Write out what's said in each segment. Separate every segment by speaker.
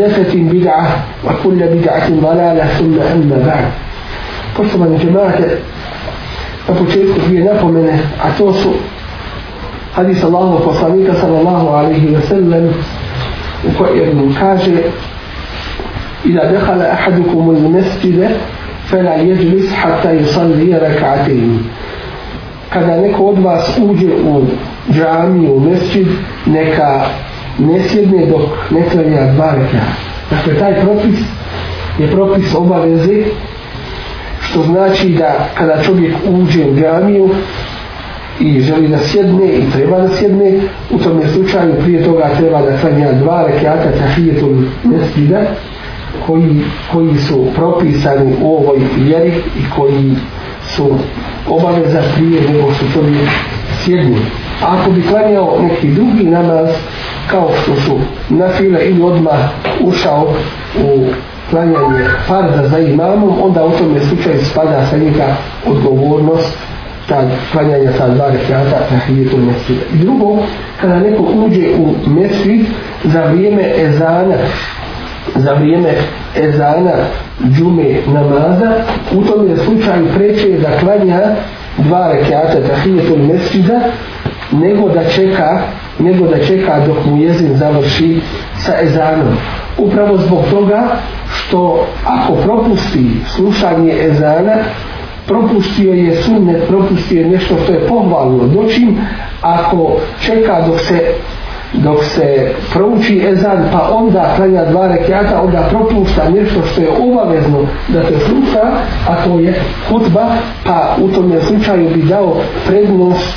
Speaker 1: محدثة بدعة وكل بدعة ضلالة ثم أما بعد قصبا يا جماعة أبو في نفمنا أتوسو حديث الله وصليك صلى الله عليه وسلم وقير من كاجه إذا دخل أحدكم المسجد فلا يجلس حتى يصلي ركعتين Kada neko od vas uđe u džamiju, u mesjid, neka ne sjedne dok ne klanja dva reka. Dakle, taj propis je propis obaveze, što znači da kada čovjek uđe u džamiju i želi da sjedne i treba da sjedne, u tom slučaju prije toga treba da klanja dva rekiata sa hijetom nesbida, koji, koji su propisani u ovoj vjeri i koji su obaveza prije nego što čovjek sjedne. A ako bi klanjao neki drugi namaz, kao što su na file ili odmah ušao u klanjanje farza za imamom, onda u tome slučaju spada sa njega odgovornost ta klanjanja sa dva rekiata na hijetu mesida. I drugo, kada neko uđe u mesid za vrijeme ezana, za vrijeme ezana džume namaza, u tom je slučaju preće da klanja dva rekiata na hijetu mesida, nego da čeka nego da čeka dok mu jezin završi sa ezanom. Upravo zbog toga što ako propusti slušanje ezana, propustio je sunnet, propustio je nešto što je pohvalno. Dočim, ako čeka dok se dok se prouči ezan pa onda klanja dva rekiata onda propušta nešto što je obavezno da se sluša a to je hutba pa u tom slučaju bi dao prednost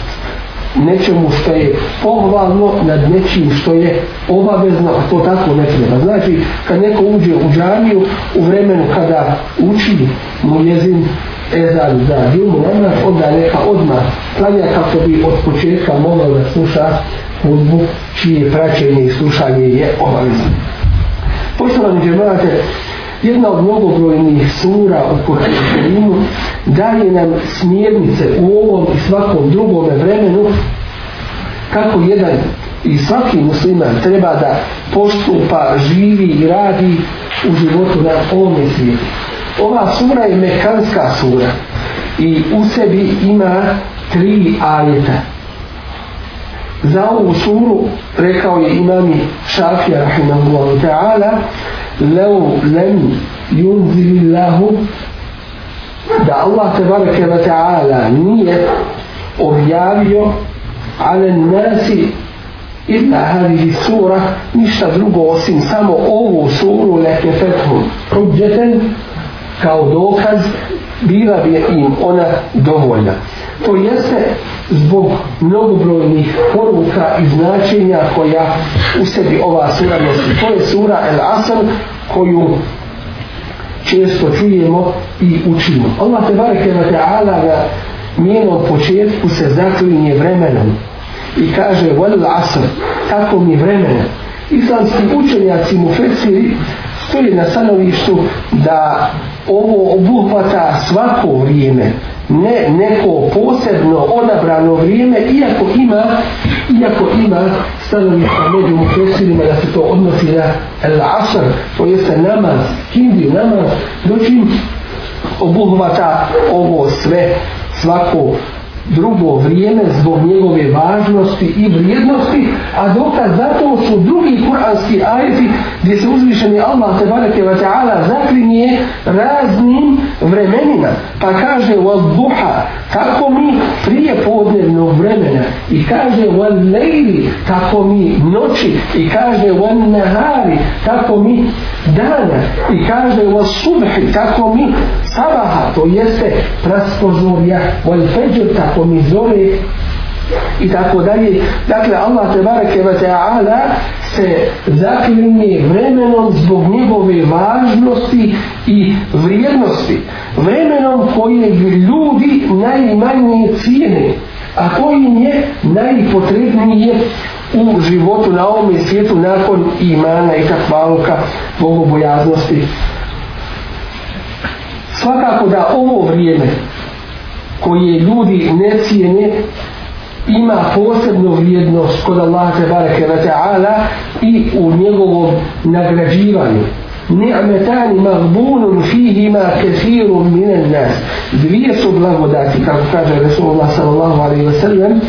Speaker 1: nečemu što je pohvalno nad nečim što je obavezno, a to tako ne treba. Znači, kad neko uđe u džamiju, u vremenu kada uči mu jezin ezan za djumu, onda, onda neka odmah planja kako bi od početka mogao da sluša hudbu čije praćenje i slušanje je obavezno. Poštovani džemate, jedna od mnogobrojnih sura u Kuranu daje nam smjernice u ovom i svakom drugom vremenu kako jedan i svaki musliman treba da postupa, živi i radi u životu na ovom svijetu. Ova sura je mekanska sura i u sebi ima tri ajeta. Za ovu suru rekao je imami Šafija Rahimahullahu Ta'ala لو لم ينزل الله da Allah tebareke wa ta'ala nije objavio ala nasi illa hadihi sura ništa drugo osim samo ovu suru neke fethu prudjeten kao dokaz bila bi im ona dovoljna. To jeste zbog mnogobrojnih poruka i značenja koja u sebi ova sura nosi. To je sura El Asr koju često čujemo i učimo. Allah te bareke na ta'ala na njenom početku se zaklinje vremenom i kaže Vel Asr, tako mi vremena. Islamski učenjaci mu fesiri stoje na stanovištu da ovo obuhvata svako vrijeme ne neko posebno odabrano vrijeme iako ima iako ima stanovnika među mufesirima da se to odnosi na el asr to jeste namaz hindi namaz dočim obuhvata ovo sve svako drugo vrijeme zbog njegove važnosti i vrijednosti, a dokaz za to su drugi kuranski ajeti gdje se uzvišeni Allah tebareke wa ta'ala zaklinje raznim vremenina, pa kaže od duha, kako mi prije podnevnog vremena i kaže od lejli, kako mi noći i kaže od nahari, kako mi dana i kaže od subhi, kako mi sabaha, to jeste praspozorja, od feđer, kako mi zore i tako dalje. Dakle, Allah te barake wa ta'ala se zaklini vremenom zbog njegove važnosti i vrijednosti. Vremenom koje ljudi najmanje cijene, a koji je najpotrebnije u životu na ovom svijetu nakon imana i takvaluka bogobojaznosti. Svakako da ovo vrijeme koje ljudi ne cijene, ima posebnu vrijednost kod Allaha te bareke ve taala i u njegovom nagrađivanju ni'metani maghbunun fihima kathirun min nas dvije su blagodati kako kaže Resulullah sallallahu alaihi wa sallam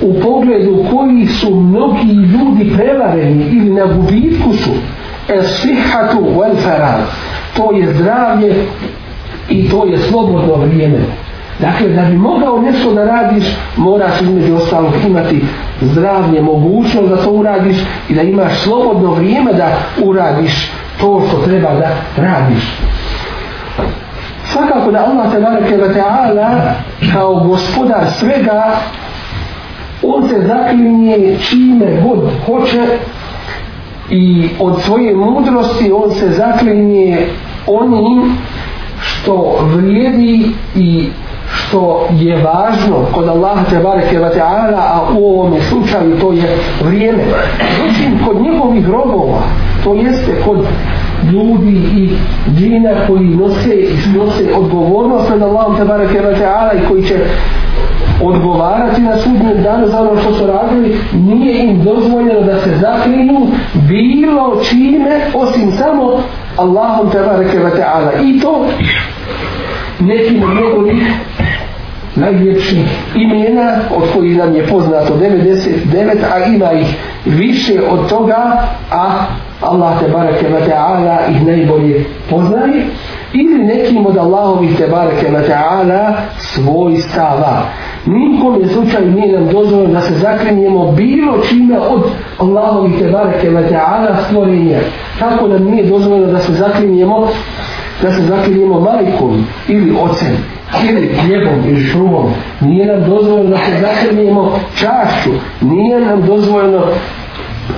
Speaker 1: u pogledu koji su mnogi ljudi prevareni ili na gubitku su esfihatu wal farad to je zdravlje i to je slobodno vrijeme Dakle, da bi mogao nešto da radiš, moraš između ostalog imati zdravlje, mogućnost da to uradiš i da imaš slobodno vrijeme da uradiš to što treba da radiš. Svakako da Allah te narike da te ala kao gospodar svega on se zaklinje čime god hoće i od svoje mudrosti on se zaklinje onim što vrijedi i što je važno kod Allaha te bareke ve taala a u ovom slučaju to je vrijeme učin kod njihovih robova to jeste kod ljudi i džina koji nose i nose odgovornost pred Allahom te bareke ve taala i koji će odgovarati na sudnjem danu za ono što su radili, nije im dozvoljeno da se zaklinu bilo čime osim samo Allahom te bareke ve taala i to nekim od njegovih najljepših imena od kojih nam je poznato 99, a ima ih više od toga, a Allah te bareke ve taala ih najbolje poznaje ili nekim od Allahovih te bareke ve taala svoj stava. Nikom je slučaj nije nam dozvoljeno da se zakrenjemo bilo čime od Allahovih te bareke ve taala stvorenja. Tako nam nije dozvoljeno da se zakrenjemo da se zakrenjemo majkom ili ocem ili hljebom i šumom. Nije nam dozvoljeno da se zakrnijemo čašću. Nije nam dozvoljeno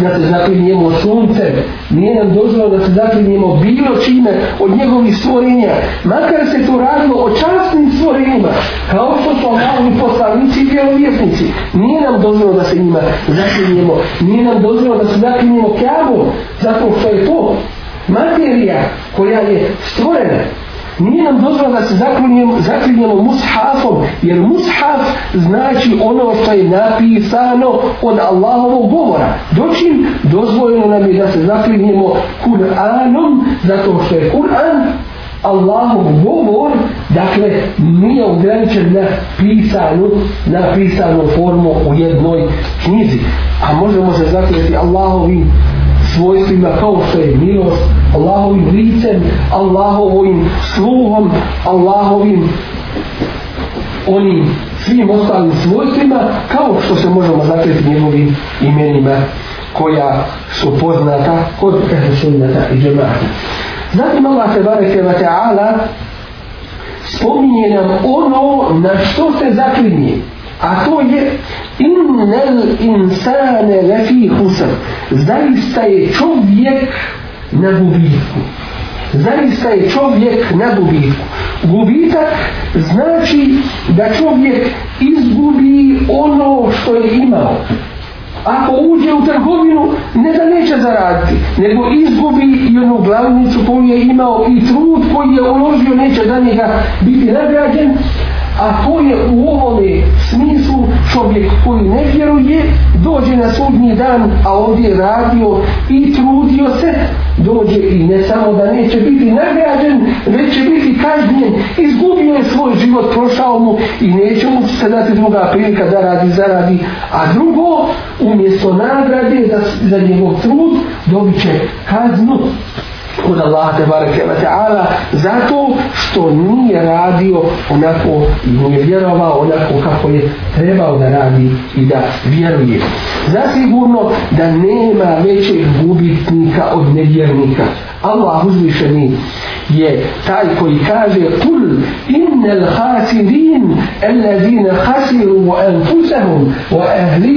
Speaker 1: da se zakrnijemo sunce. Nije nam dozvoljeno da se zakrnijemo bilo čime od njegovih stvorenja. Makar se to radilo o častnim stvorenjima. Kao što su ovali poslanici i vjerovjesnici. Nije nam dozvoljeno da se njima zakrnijemo. Nije nam dozvoljeno da se zakrnijemo kjavom. Zato što je to materija koja je stvorena nije nam dozvala da se zaklinjemo, zaklinjemo mushafom, jer mushaf znači ono što je napisano od Allahovog govora. Dočin dozvoljeno nam je da se zaklinjemo Kur'anom, zato što je Kur'an Allahov govor, dakle, nije ograničen na pisanu, na pisanu formu u jednoj knjizi. A možemo se zakljeti Allahovim svojstvima kao što je milost, Allahovim licem, Allahovim sluhom, Allahovim onim svim ostalim svojstvima, kao što se možemo zakljeti njegovim imenima koja su poznata kod Ehlusunnata i Džemata. Zatim Allah te bareke wa ta'ala spominje nam ono na što se zaklinje. A to je innel insane lefi husan. Zaista je čovjek na gubitku. Zaista je čovjek na gubitku. Gubitak znači da čovjek izgubi ono što je imao. Ako uđe u trgovinu, ne da neće zaraditi, nego izgubi i onu glavnicu koju je imao i trud koji je uložio, neće da njega biti nagrađen, a to je u ovome smislu čovjek koji ne vjeruje dođe na sudnji dan a ovdje radio i trudio se dođe i ne samo da neće biti nagrađen, već će biti kažnjen, izgubio je svoj život, prošao mu i neće mu se dati druga prilika da radi, zaradi. A drugo, umjesto nagrade za, za njegov trud, dobit će kaznu kod Allah te bareke ve taala zato što nije radio onako i nije vjerovao onako kako je trebao da radi i da vjeruje zasigurno da nema većeg gubitnika od nevjernika Allah uzvišeni je taj koji kaže kul innal khasirin alladhina khasiru anfusahum wa ahli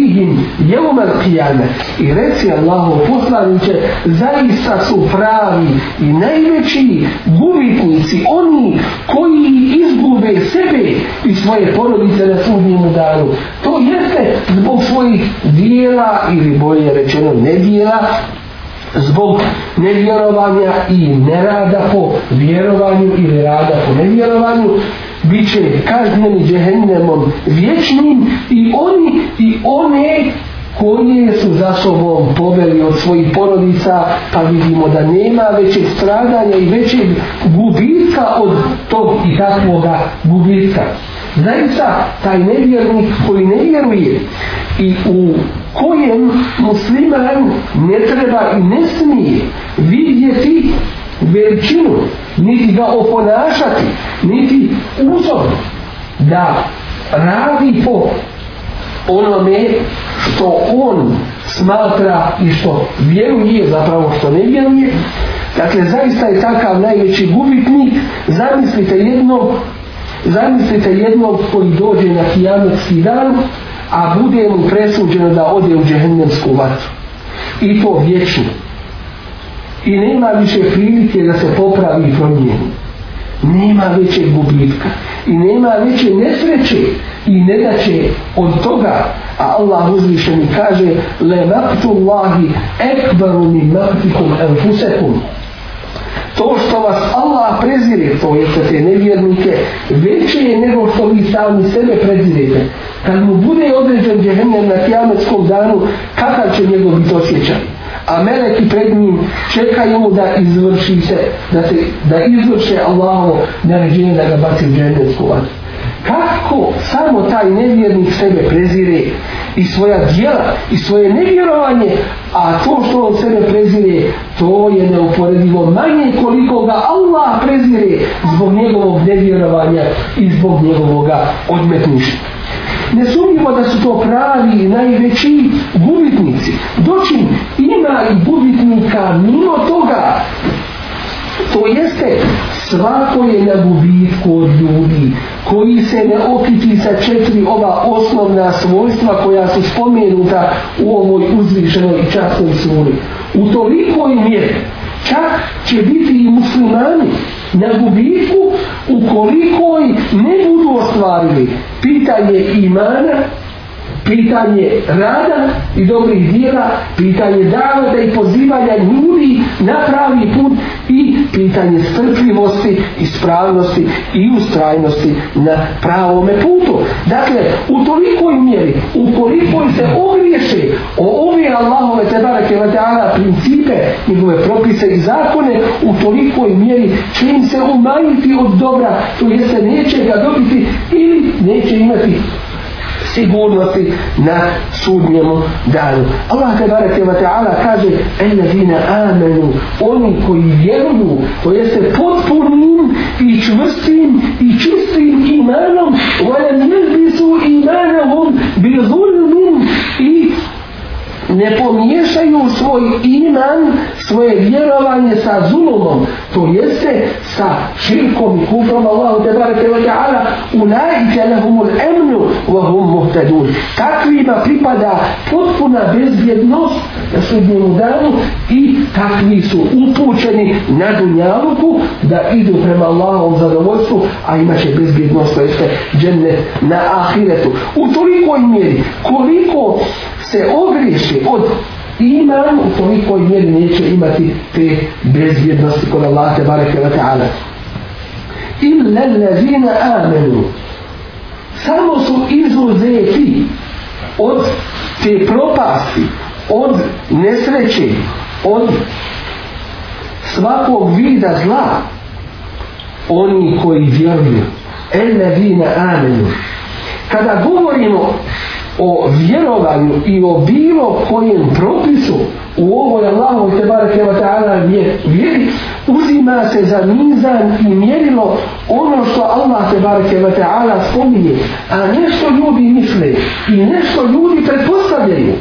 Speaker 1: jevom el qijame i reci Allahu poslaniće zaista su pravi i najveći gubitnici oni koji izgube sebe i svoje porodice na sudnjem danu to jeste zbog svojih dijela ili bolje rečeno ne dijela zbog nevjerovanja i nerada po vjerovanju ili rada po nevjerovanju bit će kažnjeni džehennemom vječnim i oni i one koje su za sobom poveli od svojih porodica, pa vidimo da nema većeg stradanja i većeg gubitka od tog i takvog gubitka. Zaista, taj nevjernik koji ne vjeruje i u kojem musliman ne treba i ne smije vidjeti veličinu, niti ga oponašati, niti uzor da radi po onome što on smatra i što vjeruje, zapravo što ne vjeruje. Dakle, zaista je takav najveći gubitnik. Zamislite jedno, zamislite jedno koji dođe na kijametski dan, a bude mu presuđeno da ode u džehennemsku vatru. I to vječno i nema više prilike da se popravi po njemu. Nema veće gubitka i nema veće nesreće i ne da će od toga, a Allah uzvišeni kaže le vaktu Allahi ekbaru mi maktikum enfusekum. To što vas Allah prezire, to jeste te nevjernike, veće je nego što vi sami sebe prezirete. Kad mu bude određen djehennem na kijametskom danu, kakav će njegov biti osjećaj? a meleki pred njim čekaju da izvrši se, da, se, da izvrše Allahovo naređenje da ga baci u džendersku vatru. Kako samo taj nevjernik sebe prezire i svoja djela i svoje nevjerovanje, a to što on sebe prezire, to je neuporedivo manje koliko ga Allah prezire zbog njegovog nevjerovanja i zbog njegovog odmetništva ne sumnjivo da su to pravi najveći gubitnici doćim ima i gubitnika mimo toga to jeste svako je na gubitku od ljudi koji se ne okiti sa četiri ova osnovna svojstva koja su spomenuta u ovoj uzvišenoj i častnoj suri u toliko im je čak će biti i muslimani na gubitku ukoliko ne budu ostvarili pitanje imana pitanje rada i dobrih dijela, pitanje davoda i pozivanja ljudi na pravi put i pitanje strpljivosti, ispravnosti i ustrajnosti na pravome putu. Dakle, u tolikoj mjeri, u kolikoj se ogriješe o ove Allahove tebara kevateana principe, njegove propise i zakone, u tolikoj mjeri će im se umanjiti od dobra, to jeste neće ga dobiti ili neće imati sigurnosti na sudnjemu danu. Allah te barake wa ta'ala kaže Ennazina amenu, oni koji vjeruju, to jeste potpunim i čvrstim i čistim imanom, vajem nezbisu imanahom bi zulmin i ne pomiješaju svoj iman, svoje vjerovanje sa zulumom, to jeste sa širkom i kufrom Allahu te barete wa ta'ala u najike lahumul emnu wa hum muhtedun. Takvima pripada potpuna bezbjednost na sudnjem danu i takvi su upućeni na dunjavuku da idu prema Allahom zadovoljstvu, a imaće bezbjednost, to jeste džennet na ahiretu. U tolikoj mjeri, koliko se ogriješi od iman u tolikoj mjeri neće imati te bezvjednosti kod Allah te bareke wa ta'ala illa allazina amenu samo su izuzeti od te propasti od nesreće od svakog vida zla oni koji vjeruju allazina amenu kada govorimo o vjerovanju i o bilo kojem propisu u ovoj Allahovu te barek je vata'ala vjeri uzima se za nizan i mjerilo ono što Allah te barek je vata'ala spominje a nešto ljudi misle i nešto ljudi pretpostavljaju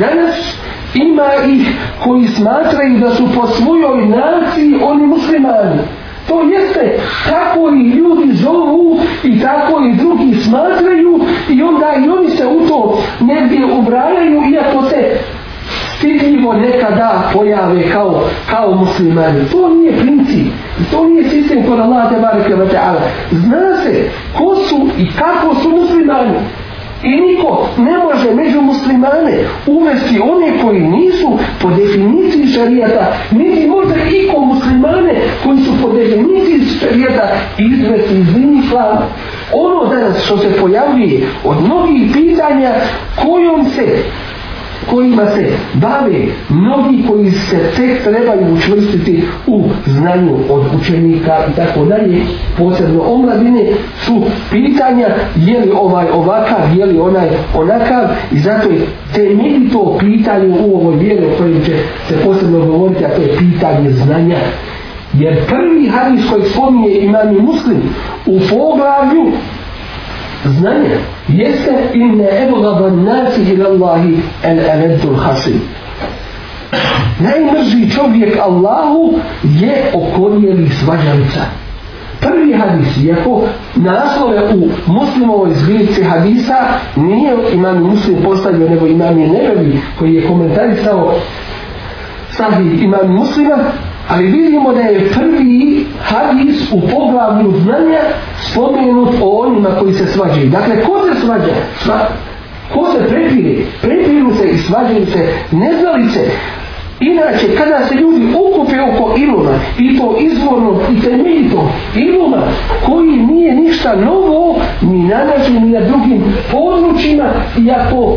Speaker 1: danas ima ih koji smatraju da su po svojoj naciji oni muslimani To jeste kako i ljudi zovu i tako i drugi smatraju i onda i oni se u to negdje ubrajaju iako se stidljivo nekada pojave kao, kao muslimani. To nije princip. To nije sistem kod Allah te bareke wa ta'ala. Zna se ko su i kako su muslimani. I niko ne može među muslimane uvesti one koji nisu po definiciji šarijata, niti može iko muslimane koji su po definiciji šarijata izvesti iz islama. Ono danas što se pojavljuje od mnogih pitanja kojom se kojima se bave mnogi koji se tek trebaju učvrstiti u znanju od učenika i tako dalje, posebno omladine, su pitanja je li ovaj ovakav, je li onaj onakav i zato je temelito pitanje u ovoj vjeri o kojem će se posebno govoriti, a to je pitanje znanja. Jer prvi hadis koji spominje imani muslim u poglavlju znanje jeste in ne ebu da van naci ilallahi el eventul hasim najmrži čovjek Allahu je okorijeli svađanca prvi hadis iako naslov je u muslimovoj zbirci hadisa nije imam muslim postavio nego imam je nebevi koji je komentarisao sahih imam muslima Ali vidimo da je prvi hadis u poglavlju znanja spomenut o onima koji se svađaju. Dakle, ko se svađa? Sva. Ko se prepire? Prepiru se i svađaju se neznalice. Inače, kada se ljudi okupe oko iluma, i to izvorno i temeljito, iluma koji nije ništa novo, ni na našim, ni na drugim područjima, iako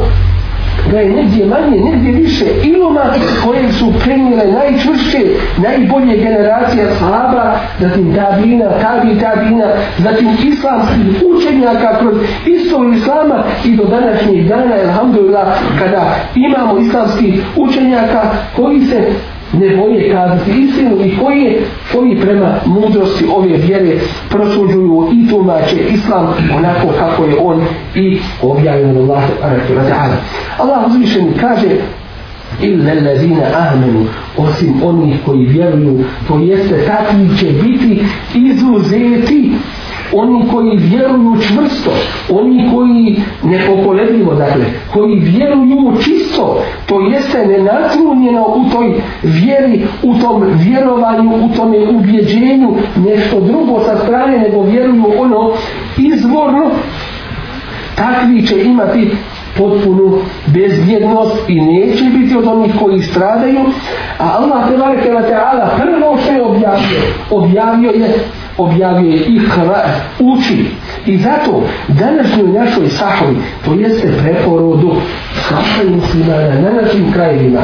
Speaker 1: da je negdje manje, negdje više iloma koje su krenile najčvršće, najbolje generacije slaba, zatim tabina, tabi, tabina, zatim islamskih učenjaka kroz istog islama i do današnjih dana, alhamdulillah, kada imamo islamskih učenjaka koji se nego je kazati istinu i koji je, koji prema mudrosti ove vjere prosuđuju i tumače islam onako kako je on i objavljen Allah ta'ala. Allah uzvišen kaže illa allazina ahmenu osim onih koji vjeruju to jeste takvi će biti izuzeti oni koji vjeruju čvrsto, oni koji nepokolebljivo, dakle, koji vjeruju čisto, to jeste nenatrunjeno u toj vjeri, u tom vjerovanju, u tom ubjeđenju, nešto drugo sa strane, nego vjeruju ono izvorno, takvi će imati potpunu bezvjednost i neće biti od onih koji stradaju a Allah te bareke na teala prvo što je objavio objavio je objavio ikhra uči i zato današnjoj našoj sahovi to jeste preporodu sahovi muslimana na našim krajevima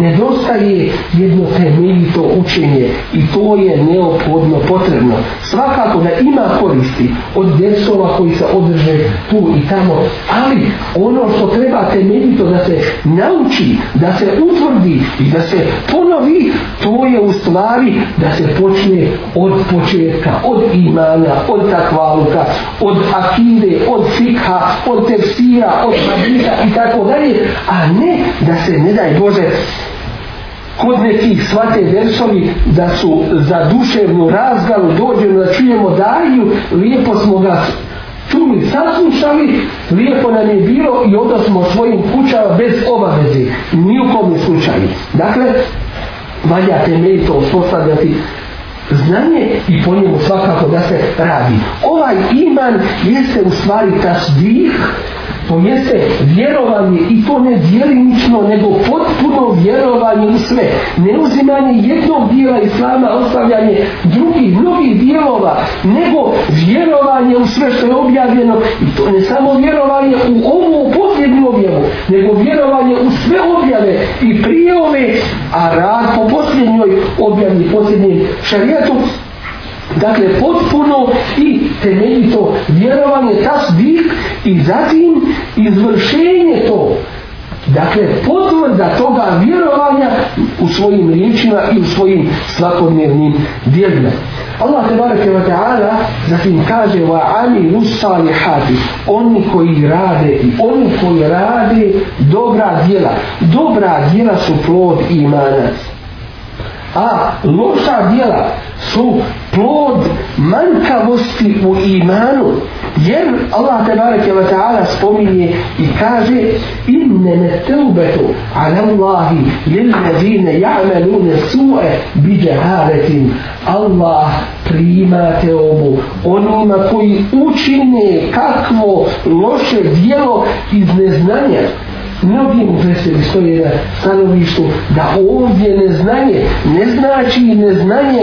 Speaker 1: nedostaje jedno temeljito učenje i to je neophodno potrebno. Svakako da ima koristi od djecova koji se održe tu i tamo, ali ono što treba temeljito da se nauči, da se utvrdi i da se ponovi, to je u stvari da se počne od početka, od imana, od takvaluka, od akide, od fikha, od tefsira, od hadisa i tako dalje, a ne da se, ne daj Bože, kod nekih svate versovi da su za duševnu razgalu dođeno da čujemo daju lijepo smo ga čuli saslušali, lijepo nam je bilo i onda smo svojim kućama bez obaveze, nijukom ne slučali dakle valja temeljito uspostavljati znanje i po njemu svakako da se radi. Ovaj iman jeste u stvari tasdih pomjese vjerovanje i to ne djelinično, nego potpuno vjerovanje u sve. Neuzimanje jednog dijela islama, ostavljanje drugih, mnogih dijelova, nego vjerovanje u sve što je objavljeno. I to ne samo vjerovanje u ovu posljednju objavu, nego vjerovanje u sve objave i prije ove, a rad po posljednjoj objavi, posljednjem šarijetu, dakle potpuno i temeljit vjerovanje tasdik i zatim izvršenje to dakle potvrda toga vjerovanja u svojim riječima i u svojim svakodnevnim djelima Allah te barake wa ta'ala zatim kaže wa ali salihati oni koji rade i oni koji rade dobra djela dobra djela su plod imana a loša djela su plod manjkavosti u imanu jer Allah te bareke ve taala spominje i kaže inne metubatu ala Allahi lil ladina ya'maluna su'a bi jahalatin Allah prima te obu onima koji učine kakvo loše djelo iz neznanja Mnogi mu veseli stoje na stanovištu da ovdje neznanje ne znači neznanje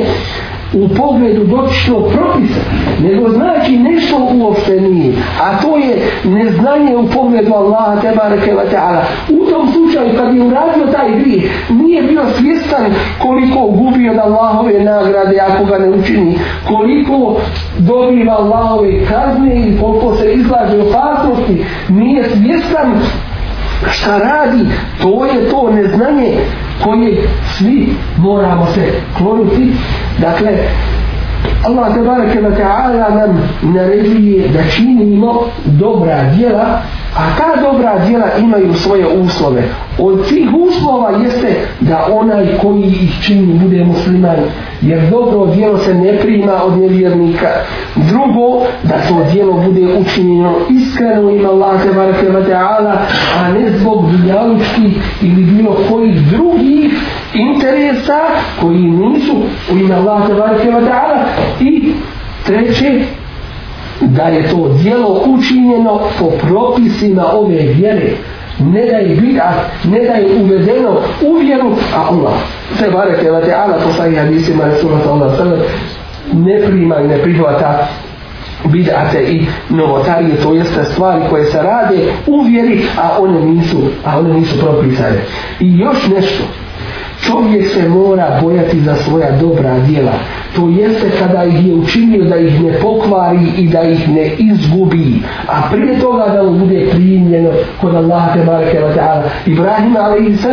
Speaker 1: u pogledu dotičnog propisa, nego znači nešto uopšte nije, a to je neznanje u pogledu Allaha te bareke wa ta'ala. U tom slučaju kad je uradio taj grije, nije bio svjestan koliko gubi od Allahove nagrade ako ga ne učini, koliko dobiva Allahove kazne i koliko se izlaže opasnosti, nije svjestan šta radi, to je to neznanje koje svi moramo se kloniti. Dakle, Allah te barake wa ta'ala nam naređuje da činimo dobra djela A ta dobra djela imaju svoje uslove. Od tih uslova jeste da onaj koji ih čini bude musliman. Jer dobro djelo se ne prima od nevjernika. Drugo, da to djelo bude učinjeno iskreno ima Allah te barake wa ta'ala, a ne zbog dunjalučkih ili bilo kojih drugih interesa koji nisu u ima Allah te barake wa ta'ala. I treće, da je to dijelo učinjeno po propisima ove vjere ne da je bida, ne da je uvedeno u vjeru, a Allah te barek je da te Allah postavi hadisima Resulat Allah, Allah sada ne prima i ne prihvata bidate i novotarije, to jeste stvari koje se rade u vjeri, a one nisu, a one nisu propisane. I još nešto, Čovjek se mora bojati za svoja dobra djela. To jeste kada ih je učinio da ih ne pokvari i da ih ne izgubi. A prije toga da mu bude primljeno kod Allaha te barake wa ta'ala. Ibrahim a.s.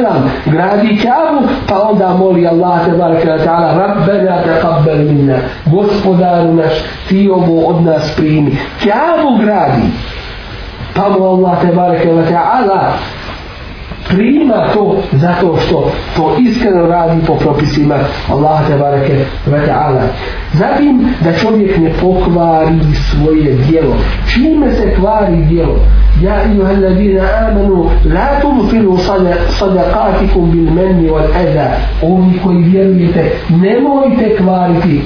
Speaker 1: gradi kabu pa onda moli Allaha te barake wa ta'ala Rabbena te kabbel minna. Gospodaru naš ti ovo od nas primi. Kabu gradi. Pa mu Allah te barake wa ta'ala zato što to iskreno radi po propisima Allaha te bareke ve taala zatim da čovjek ne pokvari svoje djelo čime se kvari djelo ja i ohaladina amanu la tumfiru sadakatikum bil meni wal eda ovi koji vjerujete nemojte kvariti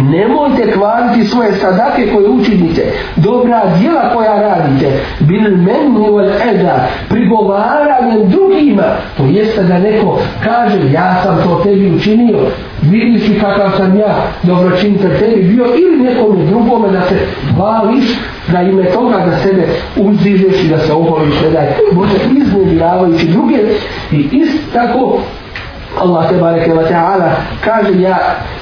Speaker 1: nemojte kvaliti svoje sadake koje učinite, dobra djela koja radite, bil meni uvel eda, prigovaranjem drugima, to jeste da neko kaže, ja sam to tebi učinio, vidi si kakav sam ja, dobročin sa tebi bio, ili nekom drugome da se hvališ, da ime toga da sebe uzižeš i da se oholiš, da je može iznevjavajući druge i isto tako Allah te bareke wa ta'ala kaže ja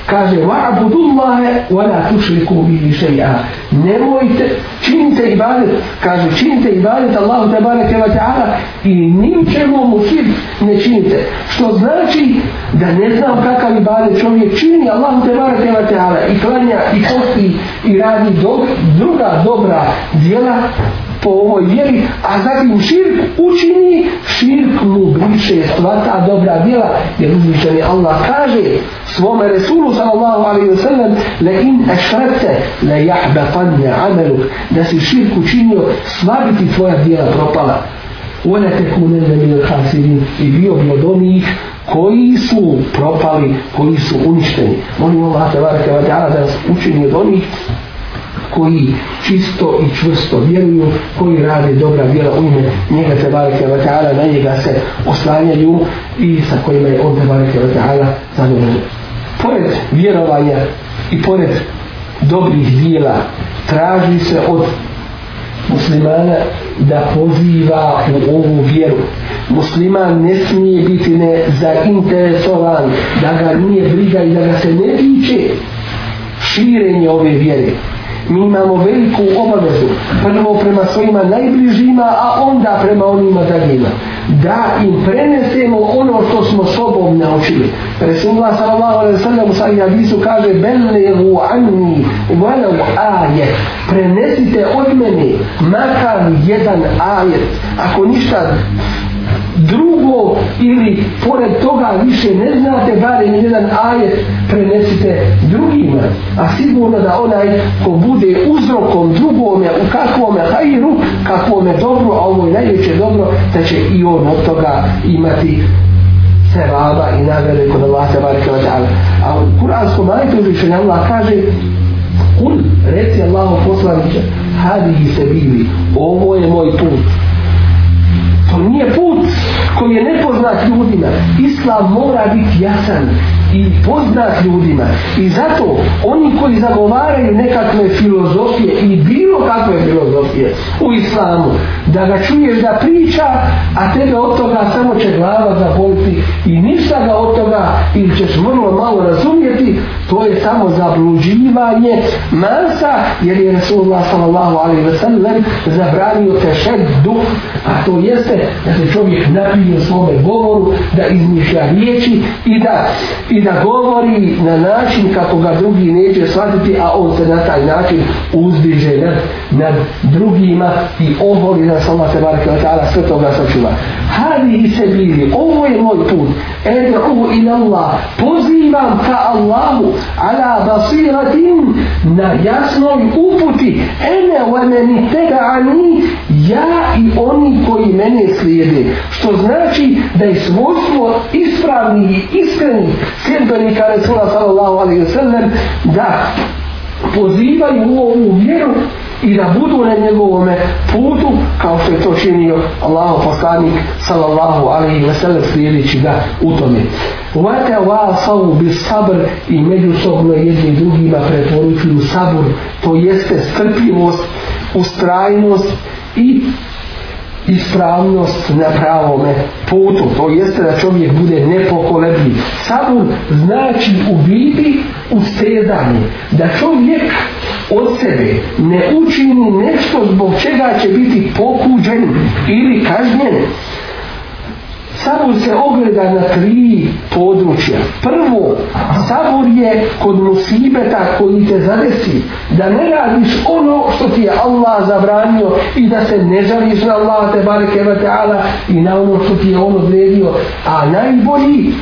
Speaker 1: kaže wa abudullaha wa la tushriku bihi shay'a nemojte činite ibadet kaže činite ibadet Allahu te bareke wa ta'ala i ničemu mu šib ne činite što znači da ne znam kakav ibadet čovjek čini Allahu te bareke wa ta'ala i klanja i posti i radi dog, druga dobra djela po ovoj vjeri, a zatim u širk učini, širk mu briše sva ta dobra djela, jer uzvišeni Allah kaže svome Resulu sallallahu alaihi wa sallam le in ešrate le jahbatanje amelu, da si širk učinio, sva bi ti tvoja djela propala. Ona te kune za mil hasirin i bio bi od onih koji su propali, koji su uništeni. Molim Allah, tebara, tebara, da nas učini od onih koji čisto i čvrsto vjeruju, koji rade dobra vjera u ime njega te barike wa ta'ala, na njega se oslanjaju i sa kojima je on te barike wa ta'ala zadovoljno. Pored vjerovanja i pored dobrih dijela, traži se od muslimana da poziva u ovu vjeru. Musliman ne smije biti ne zainteresovan, da ga nije briga i da ga se ne tiče širenje ove vjere mi imamo veliku obavezu prvo prema svojima najbližima a onda prema onima za njima da im prenesemo ono što smo sobom naučili Resulullah sallallahu alaihi sallam u sajih hadisu kaže belnehu anni walau ajet prenesite od mene makar jedan ajet ako ništa drugo ili pored toga više ne znate barem jedan ajet prenesite drugima a sigurno da onaj ko bude uzrokom drugome u kakvome hajru kakvome dobro a ovo je najveće dobro da će i on od toga imati sevaba i nagrade kod Allah te barke a u kuranskom ajetu uzvišenja Allah kaže kul reci Allahu poslaniće hadihi se bili ovo je moj put To nije put kom je nepoznat ljudima. Islam mora biti jasan i poznat ljudima. I zato oni koji zagovaraju nekakve filozofije i bilo kakve filozofije u islamu, da ga čuješ da priča, a tebe od toga samo će glava zaboliti i ništa ga od toga ili ćeš vrlo malo razumjeti, to je samo zabluđivanje mansa, jer je Rasulullah sallallahu alaihi wa sallam zabranio tešed duh, a to jeste da se čovjek napije u svome govoru, da izmišlja riječi i da, i da govori na način kako ga drugi neće shvatiti, a on se na taj način uzdiže nad, nad drugima i oboli nas Allah se barek i sve toga sačuva. Ha alihi sebiri, ovo je moj put, ed'u in Allah, pozivam ka Allahu, ala basiratim, na jasnoj uputi, ene wa meni tega ani, ja i oni koji mene slijede, što znači da je svojstvo ispravni i iskreni sjedbenika Resula sallallahu alaihi wa sallam, da pozivaju u ovu vjeru, i da budu na njegovome putu kao što je to činio Allaho poslanik sallallahu alaihi ve sellem slijedići ga u tome vate vasavu bi sabr i međusobno jedni drugima preporučuju sabr to jeste strpljivost ustrajnost i ispravnost na pravome putu, to jeste da čovjek bude nepokolebljiv. Sabun znači u biti ustredanje, da čovjek od sebe ne učini nešto zbog čega će biti pokuđen ili kažnjen. Sabur se ogleda na tri područja. Prvo, sabur je kod musibeta koji te zadesi da ne radiš ono što ti je Allah zabranio i da se ne žališ na Allah te bareke ve taala i na ono što ti je on odredio, a najbolji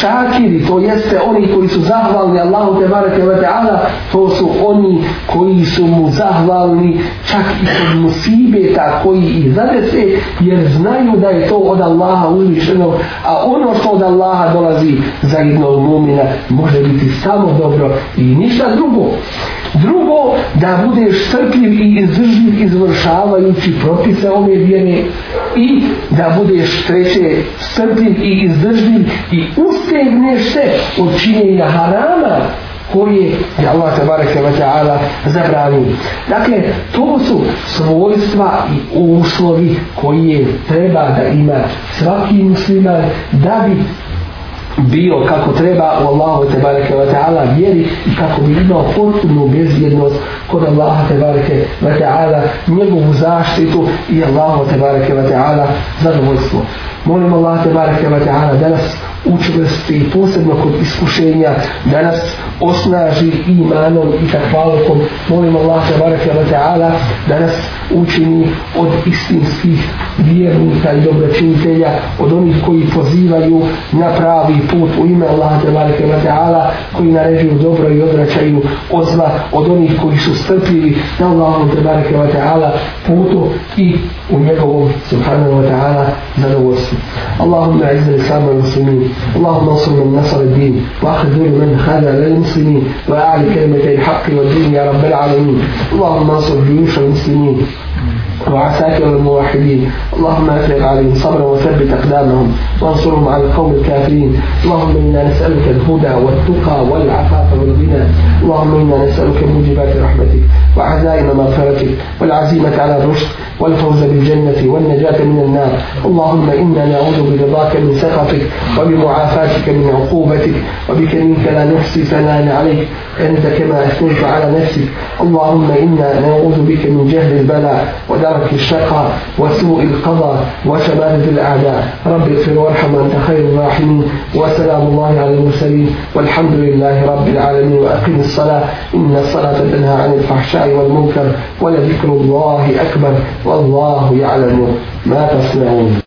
Speaker 1: šakiri, to jeste oni koji su zahvalni Allahu te bareke ve taala, to su oni koji su mu zahvalni čak i kod musibeta koji ih zadese jer znaju da je to od Allaha uzvišeno, a ono što od Allaha dolazi za jednog mumina može biti samo dobro i ništa drugo. Drugo, da budeš strpljiv i izdržljiv izvršavajući propise ove vjene i da budeš treće strpljiv i izdržljiv i ustegneš se od činjenja harama koje je Allah tabarak wa ta'ala zabrani. Dakle, to su svojstva i uslovi koje treba da ima svaki musliman da bi bio kako treba u Allahu te bareke ve taala vjeri kako bi imao potpunu bezjednost kod Allaha te bareke ve taala njegovu zaštitu i Allahu te bareke ve taala zadovoljstvo molim Allah te barake wa ta'ala da nas učvrsti posebno kod iskušenja da nas osnaži imanom i takvalokom molim Allah te barake wa ta'ala da nas učini od istinskih vjernika i dobročinitelja od onih koji pozivaju na pravi put u ime Allah te barake wa ta'ala koji naređuju dobro i odračaju ozva od onih koji su strpljivi na Allah te barake wa ta'ala putu i u njegovom subhanahu wa ta'ala zadovoljstvu اللهم أعز الإسلام والمسلمين اللهم انصر من نصر الدين وأخذ من على للمسلمين واعل كلمتي الحق والدين يا رب العالمين اللهم انصر جيوش المسلمين وعساكر الموحدين اللهم افرغ عليهم صبرا وثبت اقدامهم وانصرهم على القوم الكافرين اللهم انا نسالك الهدى والتقى والعفاف والغنى اللهم انا نسالك موجبات رحمتك وعزائم مغفرتك والعزيمة على الرشد والفوز بالجنة والنجاة من النار اللهم إنا نعوذ برضاك من سخطك وبمعافاتك من عقوبتك وبكريمك لا نحصي ثناء عليك أنت كما أثنيت على نفسك اللهم إنا نعوذ بك من جهل البلاء ودرك الشقاء وسوء القضاء وشماتة الأعداء رب اغفر وارحم أنت خير الراحمين وسلام الله على المرسلين والحمد لله رب العالمين وأقم الصلاة إن الصلاة تنهى عن الفحشاء والمنكر ولذكر الله أكبر والله يعلم ما تصنعون